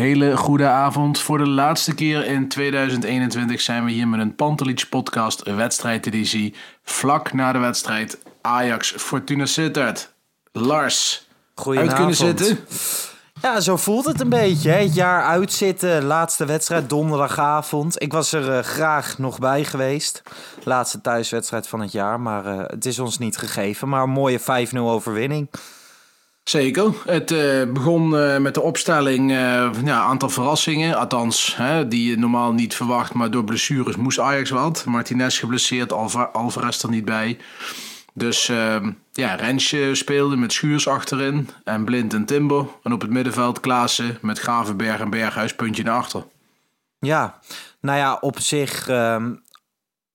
Hele goede avond. Voor de laatste keer in 2021 zijn we hier met een Pantelich podcast wedstrijdeditie. Vlak na de wedstrijd Ajax Fortuna Sittard. Lars, uit kunnen zitten? Ja, zo voelt het een beetje. Hè? Het jaar uitzitten, laatste wedstrijd donderdagavond. Ik was er eh, graag nog bij geweest. Laatste thuiswedstrijd van het jaar, maar eh, het is ons niet gegeven. Maar een mooie 5-0 overwinning. Zeker. Het eh, begon eh, met de opstelling, eh ja, aantal verrassingen. Althans, hè, die je normaal niet verwacht, maar door blessures moest Ajax wat. Martinez geblesseerd, Alva Alvarez er niet bij. Dus ehm, ja, Rensje speelde met Schuurs achterin en Blind en Timber. En op het middenveld Klaassen met Gravenberg en Berghuis puntje naar achter. Ja, nou ja, op zich, ehm,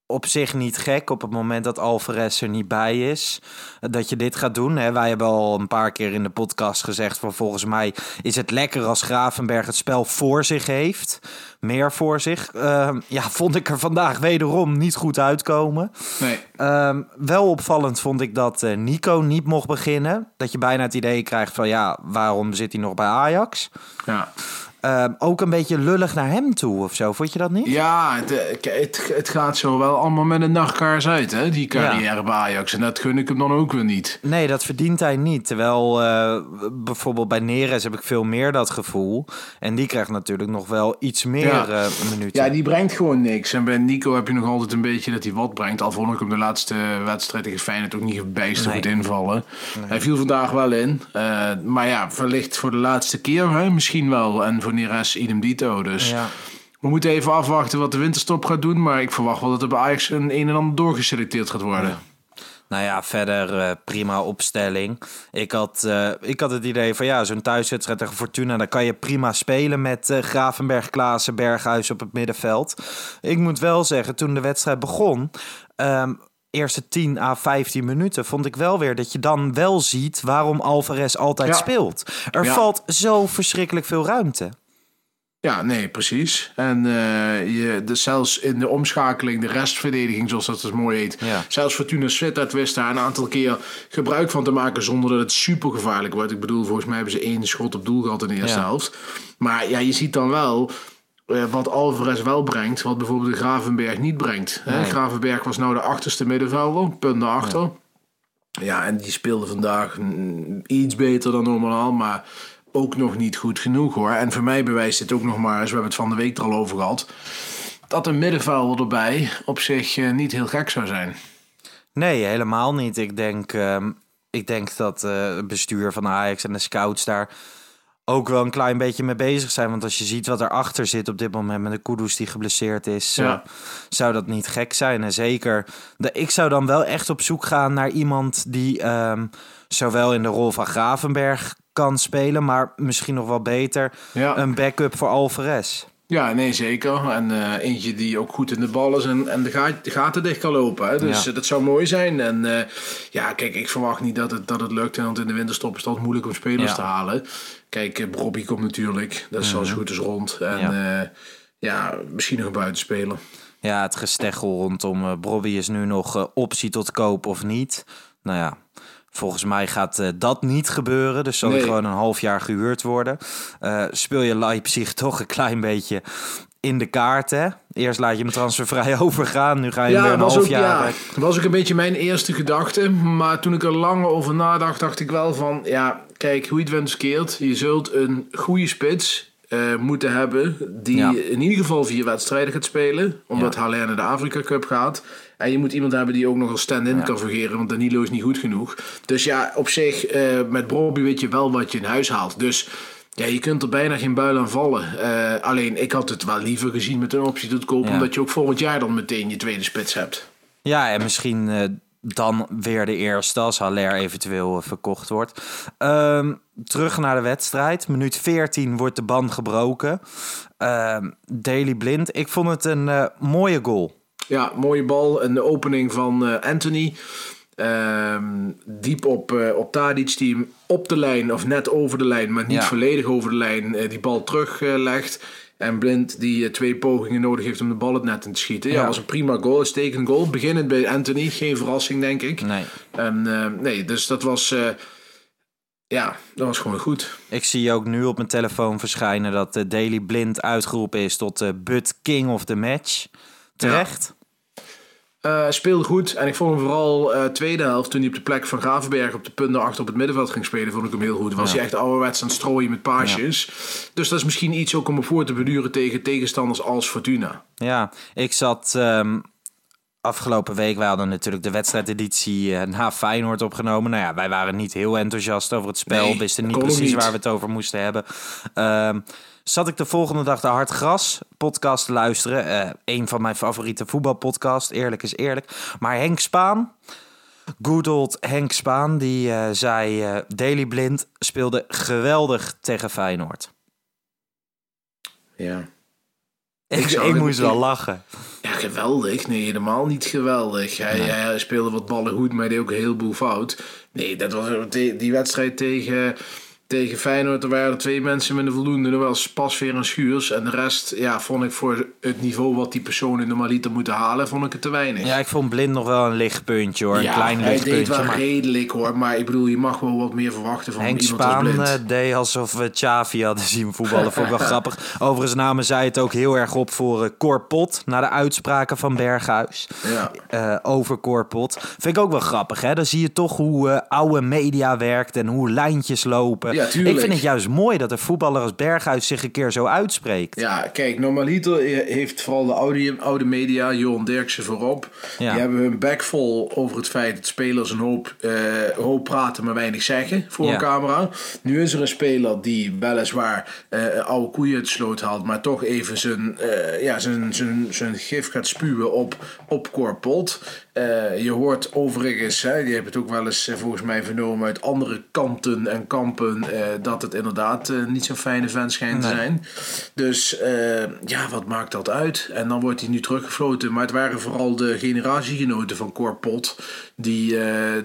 op zich niet gek op het moment dat Alvarez er niet bij is. eh, Dat je dit gaat doen. Hè. Wij hebben al een paar keer in de podcast gezegd van volgens mij is het lekker als Gravenberg het spel voor zich heeft. Meer voor zich. Ehm, ja, vond ik er vandaag wederom niet goed uitkomen. Nee. Ehm, wel opvallend vond ik dat eh, Nico niet mocht beginnen. Dat je bijna het idee krijgt van ja, waarom zit hij nog bij Ajax? Ja. Ehm, ook een beetje lullig naar hem toe of zo. Vond je dat niet? Ja, het, eh, het, het gaat zo wel allemaal met een nachtkaars uit, hè, die carrière bij Ajax. En dat gun ik hem dan ook weer niet. Nee, dat verdient hij niet. Terwijl eh, bijvoorbeeld bij Neres heb ik veel meer dat gevoel. En die krijgt natuurlijk nog wel iets meer Ja. eh, minuten. Ja, die brengt gewoon niks. En bij Nico heb je nog altijd een beetje dat hij wat brengt. Al vond ik hem de laatste wedstrijd tegen Feyenoord ook niet bijster Nee. goed invallen. Hij viel vandaag wel in. Maar ja, wellicht voor de laatste keer hè? misschien wel. En voor Neres idem dito. Dus Ja. we moeten even afwachten wat de winterstop gaat doen. Maar ik verwacht wel dat er bij Ajax een een en ander doorgeselecteerd gaat worden. Nou ja, verder eh, prima opstelling. Ik had, eh, ik had het idee van ja, zo'n thuiswedstrijd tegen Fortuna... dan kan je prima spelen met eh, Gravenberg, Klaassen, Berghuis op het middenveld. Ik moet wel zeggen, toen de wedstrijd begon... ehm, eerste 10 à 15 minuten vond ik wel weer dat je dan wel ziet... waarom Alvarez altijd Ja. speelt. Er Ja. valt zo verschrikkelijk veel ruimte. Ja, nee, precies. En eh, je, de, zelfs in de omschakeling, de restverdediging, zoals dat dus mooi heet. Ja. Zelfs Fortuna Sittard wist daar een aantal keer gebruik van te maken zonder dat het super gevaarlijk wordt. Ik bedoel, volgens mij hebben ze één schot op doel gehad in de eerste Ja. helft. Maar ja, je ziet dan wel eh, wat Alvarez wel brengt, wat bijvoorbeeld de Gravenberg niet brengt. Hè? Gravenberg was nou de achterste middenvelder, punt naar achter. Ja. en die speelde vandaag mm, iets beter dan normaal, maar ook nog niet goed genoeg hoor. En voor mij bewijst dit ook nog maar eens, we hebben het van de week er al over gehad, dat een middenvelder erbij op zich eh, niet heel gek zou zijn. Nee, helemaal niet. Ik denk, ehm, ik denk dat eh, het bestuur van Ajax en de scouts daar ook wel een klein beetje mee bezig zijn. Want als je ziet wat erachter zit op dit moment met de Kudus die geblesseerd is, Ja. eh, zou dat niet gek zijn. En zeker, de, ik zou dan wel echt op zoek gaan naar iemand die ehm, zowel in de rol van Gravenberg kan spelen, maar misschien nog wel beter Ja. een backup voor Alvarez. Ja, nee, zeker. En eh, eentje die ook goed in de bal is en, en de, ga- de gaten dicht kan lopen. Hè? Dus Ja. eh, dat zou mooi zijn. En eh, ja, kijk, ik verwacht niet dat het, dat het lukt. Want in de winterstop is het altijd moeilijk om spelers Ja. te halen. Kijk, Robbie komt natuurlijk. Dat is als het goed is rond. En Ja. ja. misschien nog een buitenspeler. Ja, het gesteggel rondom Bobby is nu nog optie tot koop of niet. Nou ja, volgens mij gaat uh, dat niet gebeuren. Dus zal nee. hij gewoon een half jaar gehuurd worden. speel je Leipzig toch een klein beetje in de kaarten. Eerst laat je hem transfervrij overgaan. Nu ga je ja, weer een half ook, jaar... Ja, was ook een beetje mijn eerste gedachte. Maar toen ik er lang over nadacht, dacht ik wel van... Ja, kijk, hoe je het wens verkeerd. Je zult een goede spits uh, moeten hebben... die Ja. in ieder geval vier wedstrijden gaat spelen. Omdat Ja. Haller naar de Afrika Cup gaat. En je moet iemand hebben die ook nog als stand-in Ja. kan fungeren. Want Danilo is niet goed genoeg. Dus ja, op zich, eh, met Bobby weet je wel wat je in huis haalt. Dus... Ja, je kunt er bijna geen buil aan vallen. Eh, alleen, ik had het wel liever gezien met een optie tot kopen... Omdat je ook volgend jaar dan meteen je tweede spits hebt. Ja, en misschien dan weer de eerste als Haller eventueel eh, verkocht wordt. Ehm, terug naar de wedstrijd. Minuut 14 wordt de ban gebroken. Ehm Daily Blind. Ik vond het een eh, mooie goal. Ja, mooie bal. En de opening van eh, Anthony. Ehm, diep op, eh op Tadic, die hem op de lijn, of net over de lijn, maar niet Ja. volledig over de lijn, die bal teruglegt. En Blind die eh, twee pogingen nodig heeft om de bal het net in te schieten. Ja, Ja. was een prima goal, uitstekend goal. Beginnend bij Anthony, geen verrassing denk ik. Nee. En eh, nee, dus dat was, eh, ja, dat was gewoon goed. Ik zie ook nu op mijn telefoon verschijnen dat Daily Blind uitgeroepen is tot de Bud King of the Match. Terecht. Eh, speelde goed. En ik vond hem vooral eh tweede helft, toen hij op de plek van Gravenberg op de punten achter op het middenveld ging spelen, vond ik hem heel goed. Was Ja. hij echt ouderwets aan het strooien met paasjes. Dus dat is misschien iets ook om me voor te beduren tegen tegenstanders als Fortuna. Ja, ik zat ehm, afgelopen week, wij hadden natuurlijk de wedstrijdeditie eh, na Feyenoord opgenomen. Nou ja, wij waren niet heel enthousiast over het spel, Nee, wisten niet precies niet. waar we het over moesten hebben. Ehm, zat ik de volgende dag de Hard Gras podcast te luisteren. Eh, een van mijn favoriete voetbalpodcasts, eerlijk is eerlijk. Maar Henk Spaan, good old Henk Spaan, die eh, zei... Daily Blind speelde geweldig tegen Feyenoord. Ja. Ik, ik, het- moest wel lachen. Ja, geweldig. Nee, helemaal niet geweldig. Hij, hij speelde wat ballen goed, maar hij deed ook een heleboel fout. Nee, dat was die, die wedstrijd tegen, tegen Feyenoord. Er waren twee mensen met een voldoende. Was Pasveer en Schuurs. En de rest, ja, vond ik voor het niveau wat die personen normaliter moeten halen, vond ik het te weinig. Ja, ik vond Blind nog wel een lichtpuntje hoor. Een klein hij deed lichtpuntje. wel Maar redelijk hoor, maar ik bedoel, je mag wel wat meer verwachten van Henk iemand als Spaan blind. eh, deed alsof we Xavi hadden zien voetballen. Vond ik wel grappig. Overigens namen zij het ook heel erg op voor eh, Cor Pot. Na de uitspraken van Berghuis. Ja. eh, over Cor Pot. Vind ik ook wel grappig hè. Dan zie je toch hoe eh, oude media werkt. En hoe lijntjes lopen. Ja, ik vind het juist mooi dat een voetballer als Berghuis zich een keer zo uitspreekt. Ja, kijk, normaliter heeft vooral de oude, oude media, Johan Derksen voorop, Ja. die hebben hun bek vol over het feit dat spelers een hoop, eh, hoop praten, maar weinig zeggen voor Ja. een camera. Nu is er een speler die weliswaar eh oude koeien de sloot haalt, maar toch even zijn, eh, ja, zijn, zijn, zijn gif gaat spuwen op, op Corpot. Eh, je hoort overigens, hè, je hebt het ook wel eens eh, volgens mij vernomen uit andere kanten en kampen, eh, dat het inderdaad niet zo'n fijne vent schijnt te Nee. zijn. Dus ja, wat maakt dat uit? En dan wordt hij nu teruggefloten. Maar het waren vooral de generatiegenoten van Corpot die,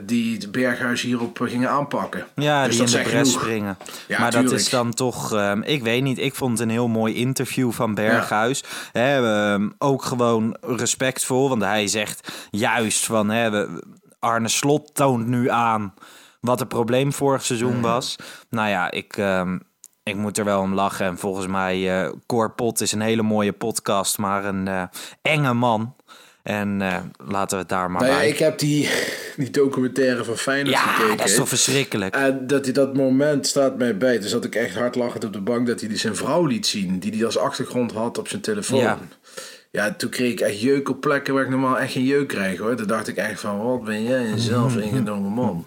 die het Berghuis hierop gingen aanpakken. Ja, Dus die in dat de genoeg. springen. Ja, maar dat is dan toch, ehm, ik weet niet, ik vond het een heel mooi interview van Berghuis. Hè, ehm, ook gewoon respectvol, want hij zegt juist van, hè, we- Arne Slot toont nu aan wat het probleem vorig seizoen Mm. was. Nou ja, ik, ehm, ik moet er wel om lachen. En volgens mij, eh Cor Pot is een hele mooie podcast, maar een eh, enge man. En eh, laten we het daar maar Nou ja, bij. ik heb die, die documentaire van Feyenoord Ja, gekeken. dat is toch verschrikkelijk. En dat hij dat moment staat mij bij. Dus dat ik echt hard lachend op de bank dat hij die zijn vrouw liet zien. Die hij als achtergrond had op zijn telefoon. Ja. Ja. toen kreeg ik echt jeuk op plekken waar ik normaal echt geen jeuk krijg hoor. Toen dacht ik echt van, wat ben jij een zelf ingenomen man.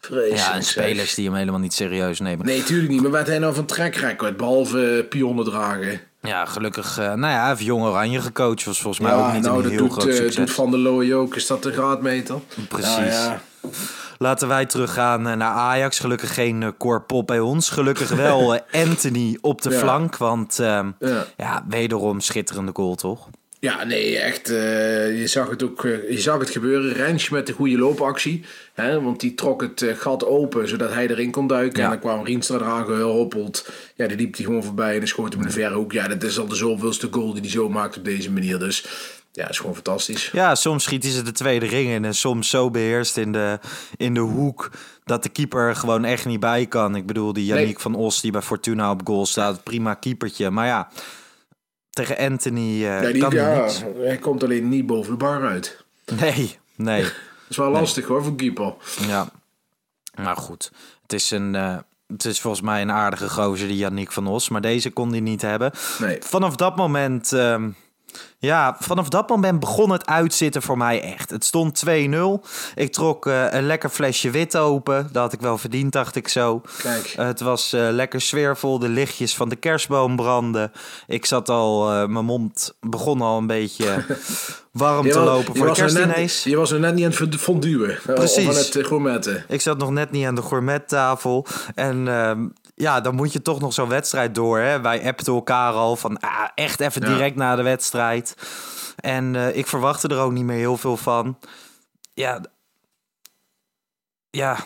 Vreselijk. Ja, en zeg. spelers die hem helemaal niet serieus nemen. Nee, tuurlijk niet. Maar wat hij nou van trekrecord, behalve eh, pionnen dragen. Ja, gelukkig. eh, nou ja, hij heeft Jong Oranje gecoacht. Was volgens mij ja, ook niet nou, een heel doet, groot eh, succes. doet Van der Looy ook. Is dat de graadmeter? Precies. Nou ja. Laten wij teruggaan eh, naar Ajax. Gelukkig geen uh, Cor Pop bij ons. Gelukkig wel eh, Anthony op de Ja. flank. Want ehm, Ja. ja, wederom schitterende goal, toch? Ja, nee, echt. eh, je, zag het ook, eh, je zag het gebeuren. Rens met de goede loopactie. Hè, want die trok het eh, gat open zodat hij erin kon duiken. Ja. En dan kwam Rienstra eraan gehoppeld. Ja, die liep hij gewoon voorbij en schoot hem in de verre hoek. Ja, dat is al de zoveelste goal die hij zo maakt op deze manier. Dus Ja, is gewoon fantastisch. Ja, soms schiet hij ze de tweede ring in en soms zo beheerst in de, in de hoek dat de keeper er gewoon echt niet bij kan. Ik bedoel, die Yannick Nee. van Os die bij Fortuna op goal staat, prima keepertje. Maar ja, tegen Anthony eh Nee, die, kan hij ja, niks. hij komt alleen niet boven de bar uit. Nee, nee, Dat is wel lastig hoor, voor keeper. ja. Maar goed, het is een... eh, het is volgens mij een aardige gozer, die Yannick van Os. Maar deze kon hij niet hebben. Nee. Vanaf dat moment... ehm, ja, vanaf dat moment begon het uitzitten voor mij echt. Het stond 2-0. Ik trok eh, een lekker flesje wit open. Dat had ik wel verdiend, dacht ik zo. Kijk. het was eh, lekker sfeervol. De lichtjes van de kerstboom brandden. Ik zat al... eh, mijn mond begon al een beetje warm te lopen voor de was er net, kerstdiners. je was er net niet aan het fonduwen. Precies. Of aan het gourmetten. Ik zat nog net niet aan de gourmettafel. En ehm, ja, dan moet je toch nog zo'n wedstrijd door. Hè? Wij appten elkaar al van ah, echt even Ja. direct na de wedstrijd. En eh, ik verwachtte er ook niet meer heel veel van. Ja, ja,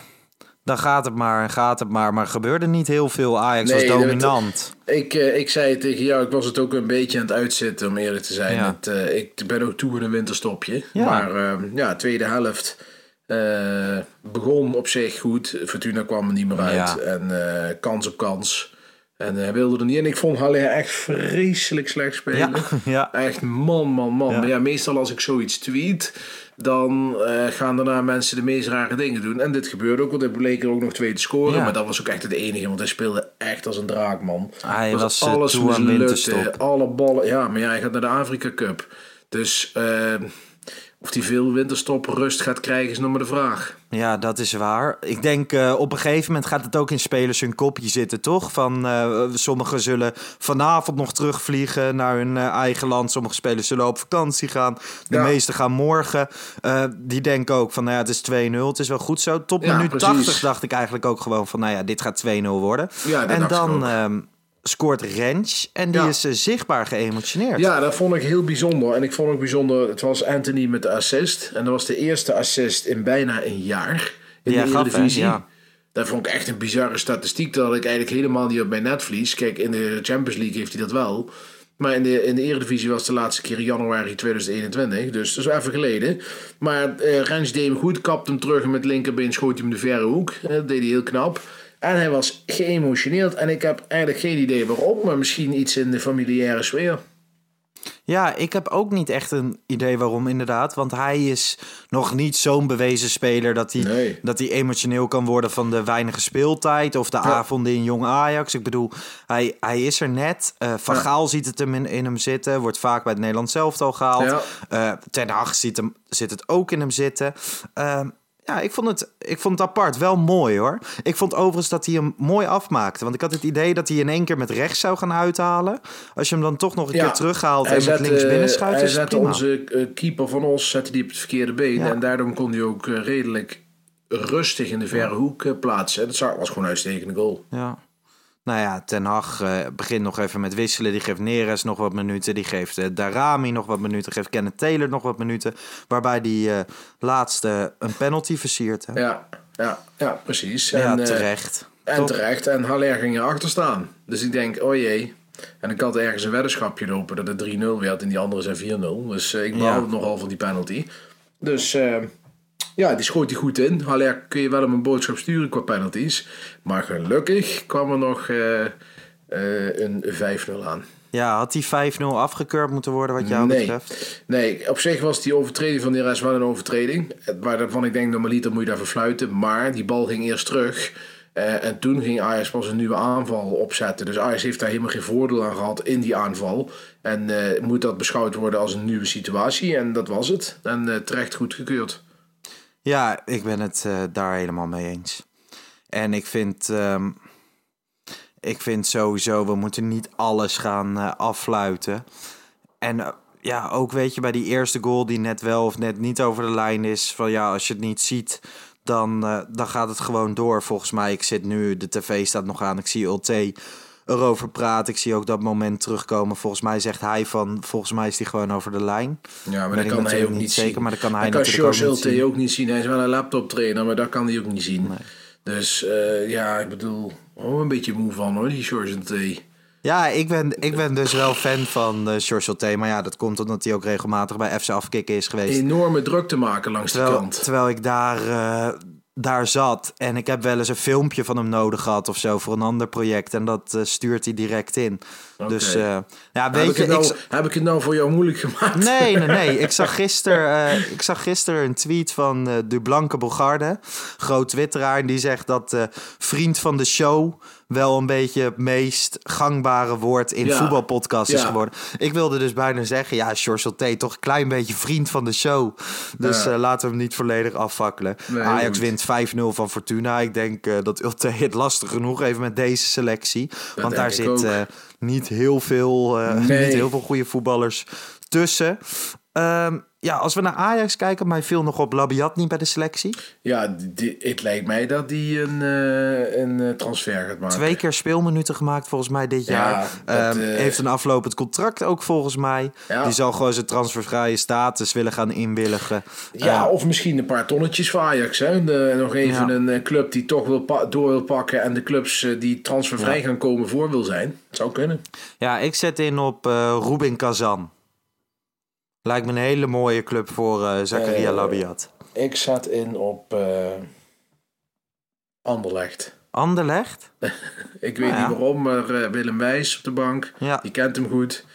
dan gaat het maar en gaat het maar. Maar er gebeurde niet heel veel. Ajax Nee, was dominant. Ik, eh, ik zei het tegen jou, ik was het ook een beetje aan het uitzitten, om eerlijk te zijn. Ja. Het, eh, ik ben ook toe in een winterstopje. Ja. Maar eh, ja, tweede helft eh, begon op zich goed. Fortuna kwam er niet meer uit. Ja. En eh, kans op kans. En hij wilde er niet. En ik vond Haller echt vreselijk slecht spelen. Ja, ja. Echt man, man, man. Ja. Maar ja, meestal als ik zoiets tweet, dan eh, gaan daarna mensen de meest rare dingen doen. En dit gebeurde ook, want hij bleek er ook nog twee te scoren. Maar dat was ook echt het enige, want hij speelde echt als een draak, man. Hij Was was, eh, alles mislukte, alle ballen. Ja, maar ja, hij gaat naar de Afrika Cup. Dus eh, of hij veel winterstop rust gaat krijgen, is nog maar de vraag. Ja, dat is waar. Ik denk eh, op een gegeven moment gaat het ook in spelers hun kopje zitten, toch? Van eh, sommigen zullen vanavond nog terugvliegen naar hun eh, eigen land. Sommige spelers zullen op vakantie gaan. De Ja. meesten gaan morgen. Die denken ook van, nou ja, het is 2-0. Het is wel goed zo. Tot Ja, minuut precies. 80 dacht ik eigenlijk ook gewoon van, nou ja, dit gaat 2-0 worden. Ja, en dan ehm, scoort Rens en die Ja. is eh, zichtbaar geëmotioneerd. Ja, dat vond ik heel bijzonder. En ik vond ook bijzonder, het was Anthony met de assist. En dat was de eerste assist in bijna een jaar in de? Eredivisie. Ja. Dat vond ik echt een bizarre statistiek. Dat had ik eigenlijk helemaal niet op bij Netflix. Kijk, in de Champions League heeft hij dat wel. Maar in de, in de Eredivisie was de laatste keer januari 2021. Dus dat is even geleden. Maar eh Rens deed hem goed. Kapte hem terug en met linkerbeen schoot hij hem de verre hoek. Eh, Dat deed hij heel knap. En hij was geëmotioneerd. En ik heb eigenlijk geen idee waarom. Maar misschien iets in de familiaire sfeer. Ja, ik heb ook niet echt een idee waarom inderdaad. Want hij is nog niet zo'n bewezen speler dat hij, Nee. dat hij emotioneel kan worden van de weinige speeltijd of de avonden in jong Ajax. Ik bedoel, hij, hij is er net. Eh van Ja. Gaal ziet het hem in, in hem zitten. Wordt vaak bij het Nederlands elftal gehaald. Ja. Eh, Ten Hag ziet, hem, zit het ook in hem zitten. Ehm, ja, ik vond, het, ik vond het apart. Wel mooi hoor. Ik vond overigens dat hij hem mooi afmaakte. Want ik had het idee dat hij in één keer met rechts zou gaan uithalen. Als je hem dan toch nog een keer terughaalt en met links binnen schuift, Hij zette onze eh, keeper van ons zette die op het verkeerde been. Ja. En daardoor kon hij ook eh, redelijk rustig in de verre hoek eh, plaatsen. Dat was gewoon een uitstekende goal. Ja. Nou ja, Ten Hag eh, begint nog even met wisselen. Die geeft Neres nog wat minuten. Die geeft eh, Darami nog wat minuten. Geeft Kenneth Taylor nog wat minuten. Waarbij die eh, laatste een penalty versiert. Hè? Ja, ja, ja precies. Ja, en, terecht. en terecht. En Haller ging erachter staan. Dus ik denk, oh jee. En ik had ergens een weddenschapje lopen dat het 3-0 werd en die andere zijn 4-0. Dus ik Ja. behoud nogal van die penalty. Dus ja, die schoot hij goed in. Haller kun je wel hem een boodschap sturen qua penalties. Maar gelukkig kwam er nog eh, eh, een 5-0 aan. Ja, had die 5-0 afgekeurd moeten worden wat jou nee. betreft? Nee, op zich was die overtreding van de rest wel een overtreding. Waarvan ik denk, normaliter moet je daarvoor fluiten. Maar die bal ging eerst terug. Eh, en toen ging Ajax pas een nieuwe aanval opzetten. Dus Ajax heeft daar helemaal geen voordeel aan gehad in die aanval. En moet dat beschouwd worden als een nieuwe situatie. En dat was het. En eh, terecht goedgekeurd. Ja, ik ben het eh, daar helemaal mee eens. En ik vind, ehm, ik vind sowieso, we moeten niet alles gaan eh, affluiten. En eh, ja, ook weet je, bij die eerste goal die net wel of net niet over de lijn is. Van ja, als je het niet ziet, dan, dan gaat het gewoon door. Volgens mij, ik zit nu, de tv staat nog aan, ik zie Ulte erover praten. Ik zie ook dat moment terugkomen. Volgens mij zegt hij van, volgens mij is hij gewoon over de lijn. Ja, maar dat kan hij ook niet zeker, zien. maar dat kan hij dat kan natuurlijk ook niet zien. ook niet zien. Hij is wel een laptop trainer, maar dat kan hij ook niet zien. Dus eh, ja, ik bedoel, oh, een beetje moe van hoor, die George Ulte. Ja, ik ben, ik ben dus wel fan van uh, George Maar ja, dat komt omdat hij ook regelmatig bij FC Afkikken is geweest. Enorme druk te maken langs terwijl, de kant. Terwijl ik daar, uh, daar zat. En ik heb wel eens een filmpje van hem nodig gehad of zo voor een ander project. En dat uh, stuurt hij direct in. Okay. Dus uh, ja, weet heb je... Ik nou, ik... Heb ik het nou voor jou moeilijk gemaakt? Nee, nee, nee. Ik zag gisteren uh, ik zag gister een tweet van de Blanke Bogarde. Groot twitteraar. En die zegt dat vriend van de show wel een beetje het meest gangbare woord in Ja. voetbalpodcast is geworden. Ik wilde dus bijna zeggen, ja, George T, toch een klein beetje vriend van de show. Dus Ja. eh, laten we hem niet volledig afvakkelen. Nee, Ajax wint 5-0 van Fortuna. Ik denk eh, dat Ulte het lastig genoeg heeft met deze selectie. Want daar zit eh, niet heel veel, Nee. niet heel veel goede voetballers tussen. Ehm, ja, als we naar Ajax kijken, mij viel nog op Labiat niet bij de selectie. Ja, die, het lijkt mij dat die een, eh, een eh, transfer gaat maken. Twee keer speelminuten gemaakt volgens mij dit Ja, jaar. dat, Ehm, eh, heeft een aflopend contract ook volgens mij. Ja. Die zal gewoon zijn transfervrije status willen gaan inwilligen. Ja, of misschien een paar tonnetjes voor Ajax. Hè? De, nog even Ja. een club die toch wil door wil pakken... en de clubs die transfervrij gaan komen voor wil zijn. Het zou kunnen. ja, ik zet in op Rubin Kazan. Lijkt me een hele mooie club voor eh Zakaria Eh, Labiat. Ik zat in op eh Anderlecht. Anderlecht? Ik weet Nou ja. niet waarom, maar Willem Wijs op de bank. Ja. Die kent hem goed.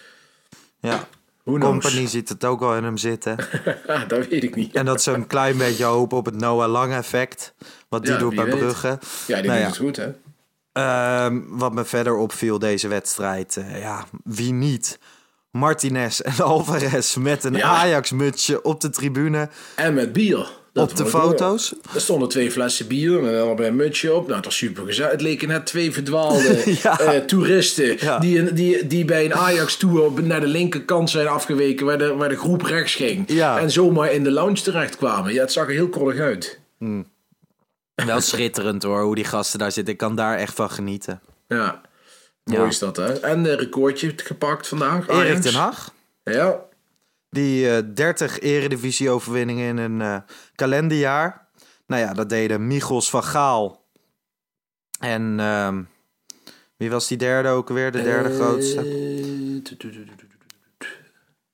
Ja. Company ziet het ook wel in hem zitten. Ah, dat weet ik niet. En dat ze een klein beetje hopen op het Noah Lang effect. Wat die Ja, doet bij weet. Brugge. Ja, die Nou doet het goed, hè? Ehm, wat me verder opviel deze wedstrijd, ja, wie niet? Martinez en Alvarez met een Ja. Ajax-mutsje op de tribune, En met bier. Dat op de foto's. Er stonden twee flessen bier en een mutsje op. Nou, dat was super gezellig. Het leken net twee verdwaalde Ja. eh, toeristen. Ja. Die, die, die bij een Ajax-tour naar de linkerkant zijn afgeweken. Waar de, waar de groep rechts ging. Ja. En zomaar in de lounge terechtkwamen. Ja, het zag er heel koddig uit. Wel schitterend hoor, hoe die gasten daar zitten. Ik kan daar echt van genieten. Ja. Mooi Ja. is dat, hè? En een recordje gepakt vandaag. Erik ten Hag, Ja. die eh 30 eredivisie-overwinningen in een eh, kalenderjaar. Nou ja, dat deden Michels van Gaal. En ehm, wie was die derde ook weer, de derde Eh, grootste?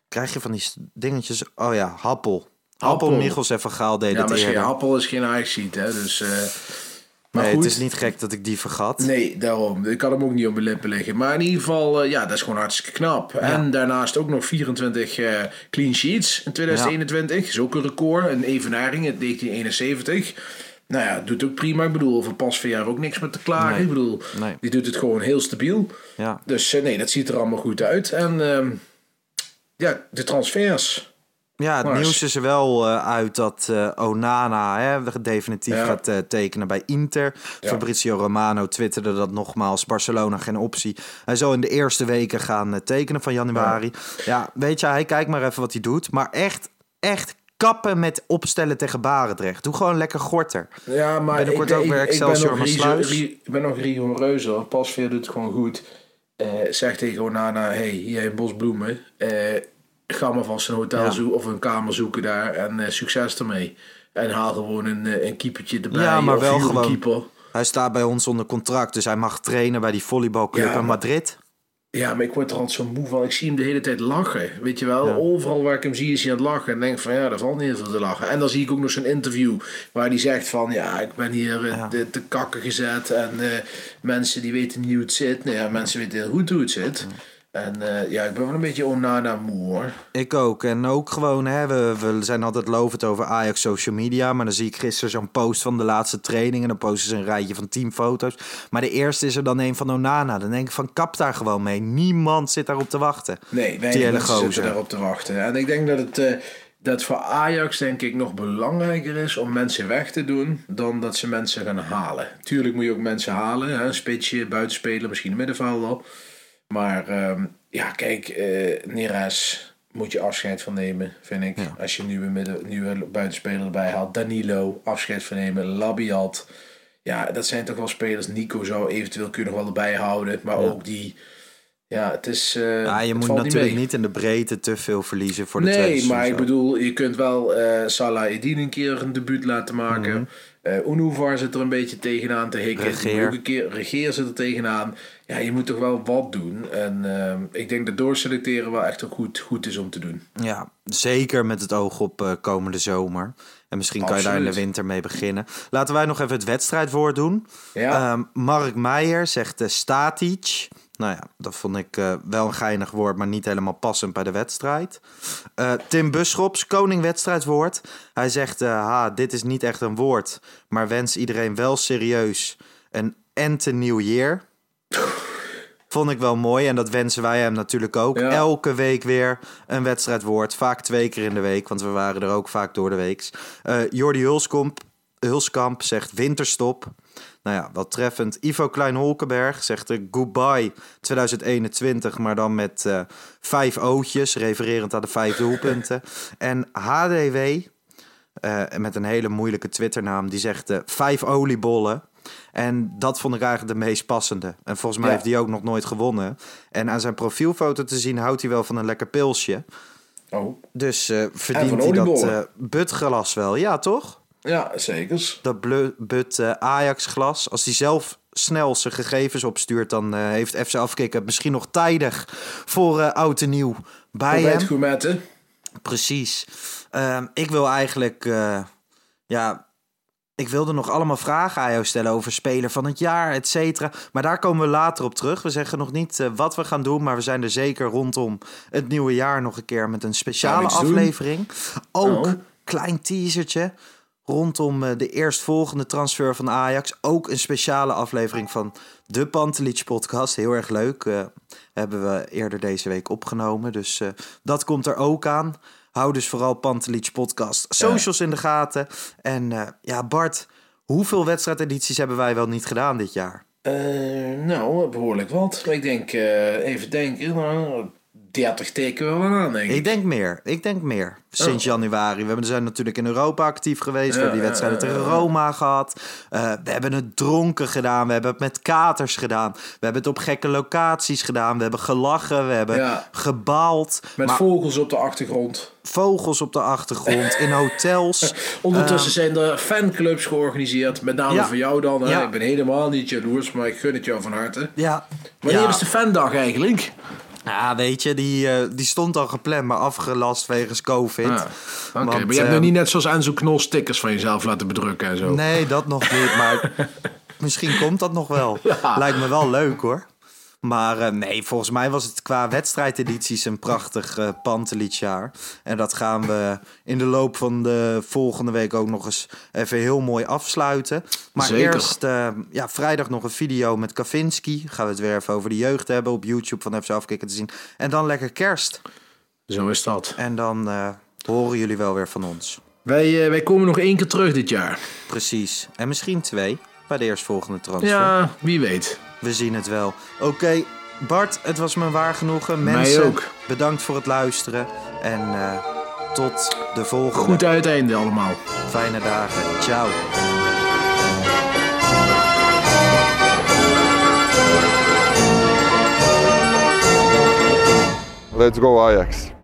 Krijg je van die dingetjes... Oh ja, Happel. Happel, Happel. Michels en Van Gaal deden Ja, het eerder. appel is geen ajax hè? Dus... maar nee, goed. het is niet gek dat ik die vergat. Nee, daarom. Ik kan hem ook niet op mijn lippen liggen. Maar in ieder geval, eh, ja, dat is gewoon hartstikke knap. En daarnaast ook nog 24 eh, clean sheets in 2021. Is ook een record. Een evenaring in 1971. Nou ja, doet ook prima. Ik bedoel, over Pasveer ook niks meer te klagen. Nee. Ik bedoel, Nee. die doet het gewoon heel stabiel. Ja. Dus eh, nee, dat ziet er allemaal goed uit. En ehm, ja, de transfers. Ja, het Mars. nieuws is er wel eh, uit dat eh, Onana hè, definitief Ja. gaat eh, tekenen bij Inter. Fabrizio Romano twitterde dat nogmaals. Barcelona geen optie. Hij zal in de eerste weken gaan tekenen van januari. Ja. weet je, hij kijkt maar even wat hij doet. Maar echt, echt kappen met opstellen tegen Barendrecht. Doe gewoon lekker gorter. Ja, maar Binnenkort ik, ook ik, weer ik ben nog. Rie- Ik ben nog rigoureuzer. Pasveer doet het gewoon goed. Zeg tegen Onana, hey, jij een bos bloemen. Ga maar vast een hotel Ja. zoeken of een kamer zoeken daar. En eh, succes ermee. En haal gewoon een, eh, een keepertje erbij. Ja, maar of wel gewoon- keeper. Hij staat bij ons onder contract. Dus hij mag trainen bij die volleybalclub Ja, in Madrid. Ja, maar ik word er altijd zo moe van. Ik zie hem de hele tijd lachen. Weet je wel, Ja. overal waar ik hem zie is hij aan het lachen. En denk van ja, daar valt niet veel te lachen. En dan zie ik ook nog zo'n interview waar hij zegt van ja, ik ben hier eh, Ja. te, te kakken gezet. En mensen die weten niet hoe het zit. Nou ja, mensen weten heel goed hoe het zit. En eh, ja, ik ben wel een beetje onana moe hoor. Ik ook. En ook gewoon, hè, we, we zijn altijd lovend over Ajax social media. Maar dan zie ik gisteren zo'n post van de laatste training. En dan posten ze een rijtje van teamfoto's. Maar de eerste is er dan een van Onana. Dan denk ik van, kap daar gewoon mee. Niemand zit daarop te wachten. Nee, mensen zitten daarop te wachten. En ik denk dat het eh, dat voor Ajax denk ik nog belangrijker is om mensen weg te doen dan dat ze mensen gaan halen. Tuurlijk moet je ook mensen halen, hè? een spitsje, buitenspeler, misschien middenvelder. Maar ehm, ja, kijk, eh Neres moet je afscheid van nemen, vind ik. Als je nieuwe, midden, nieuwe buitenspeler erbij haalt. Danilo, afscheid van nemen. Labiat. Ja, dat zijn toch wel spelers. Nico zou eventueel kunnen nog wel erbij houden. Maar ook die... Ja, het is... eh, Ja, je moet natuurlijk niet in de breedte te veel verliezen voor de tweede Nee, maar ik bedoel, je kunt wel eh Salah Edin een keer een debuut laten maken. Uh, Unuvar zit er een beetje tegenaan te hikken. Regeer. Ook een keer, Regeer zit er tegenaan. Ja, je moet toch wel wat doen. En uh, ik denk dat doorselecteren wel echt ook goed, goed is om te doen. Ja, zeker met het oog op uh, komende zomer. En misschien kan je daar in de winter mee beginnen. Laten wij nog even het wedstrijdwoord doen. Ja. Um, Mark Meijer zegt uh, Static. Nou ja, dat vond ik uh, wel een geinig woord, maar niet helemaal passend bij de wedstrijd. Uh, Tim Buschops, koning wedstrijdwoord. Hij zegt, uh, ha, dit is niet echt een woord, maar wens iedereen wel serieus een ente nieuw year. Vond ik wel mooi en dat wensen wij hem natuurlijk ook. Ja. Elke week weer een wedstrijdwoord. Vaak twee keer in de week, want we waren er ook vaak door de week. Uh, Jordi Hulskamp, Hulskamp zegt winterstop. Nou ja, wat treffend. Ivo Klein-Holkenberg zegt er goodbye 2021, maar dan met uh, vijf ootjes, refererend aan de vijf doelpunten. En HDW, uh, met een hele moeilijke Twitternaam, die zegt uh, vijf oliebollen. En dat vond ik eigenlijk de meest passende. En volgens mij Ja. heeft hij ook nog nooit gewonnen. En aan zijn profielfoto te zien houdt hij wel van een lekker pilsje. Oh, Dus eh, verdient hij dat eh butglas wel. Ja, toch? Ja, zeker. Dat but eh, Ajax-glas. Als hij zelf snel zijn gegevens opstuurt... dan eh, heeft FC Afkikken misschien nog tijdig voor eh, oud en nieuw bij hem. het gourmetten. Precies. Ehm, ik wil eigenlijk... ja, ik wilde nog allemaal vragen aan jou stellen over speler van het jaar, et cetera. Maar daar komen we later op terug. We zeggen nog niet wat we gaan doen, maar we zijn er zeker rondom het nieuwe jaar nog een keer met een speciale doen. aflevering. Ook, Oh. klein teasertje, rondom eh, de eerstvolgende transfer van Ajax. Ook een speciale aflevering van de Pantelich podcast. Heel erg leuk. eh, hebben we eerder deze week opgenomen. Dus eh, dat komt er ook aan. Hou dus vooral Pantelich podcast socials in de gaten. En ja, Bart, hoeveel wedstrijdedities hebben wij wel niet gedaan dit jaar? Nou, behoorlijk wat. Ik denk, even denken, nou, 30 teken we wel aan, denk ik. Ik denk meer. Ik denk meer. Sinds januari. We hebben- zijn natuurlijk in Europa actief geweest. we hebben die wedstrijden ja, ja, tegen. Roma gehad. Eh, we hebben het dronken gedaan. We hebben het met katers gedaan. We hebben het op gekke locaties gedaan. We hebben gelachen. We hebben gebaald. Met maar vogels op de achtergrond. vogels op de achtergrond. in hotels. Ondertussen zijn er fanclubs georganiseerd. Met name voor jou dan. Hè? Ja. Ik ben helemaal niet jaloers, maar ik gun het jou van harte. Ja. Wanneer is de fandag eigenlijk? Ja, weet je, die, eh, die stond al gepland, maar afgelast wegens COVID. Oké, Want, maar je hebt eh, nog niet net zoals Enzo Knol stickers van jezelf laten bedrukken en zo. Nee, dat nog niet, maar misschien komt dat nog wel. Ja. Lijkt me wel leuk hoor. Maar eh, nee, volgens mij was het qua wedstrijdedities een prachtig uh. En dat gaan we in de loop van de volgende week ook nog eens even heel mooi afsluiten. Maar Zeker. eerst eh, ja, vrijdag nog een video met Kavinski. Gaan we het weer even over de jeugd hebben op YouTube van FC Afkikken te zien. En dan lekker kerst. Zo is dat. En dan horen jullie wel weer van ons. Wij, wij komen nog één keer terug dit jaar. Precies. En misschien twee bij de eerstvolgende transfer. Ja, wie weet. We zien het wel. Oké, Bart, het was me waar genoegen. Mij Mensen, ook. bedankt voor het luisteren. En eh, tot de volgende. Goed uiteinde allemaal. Fijne dagen. Ciao. Let's go Ajax.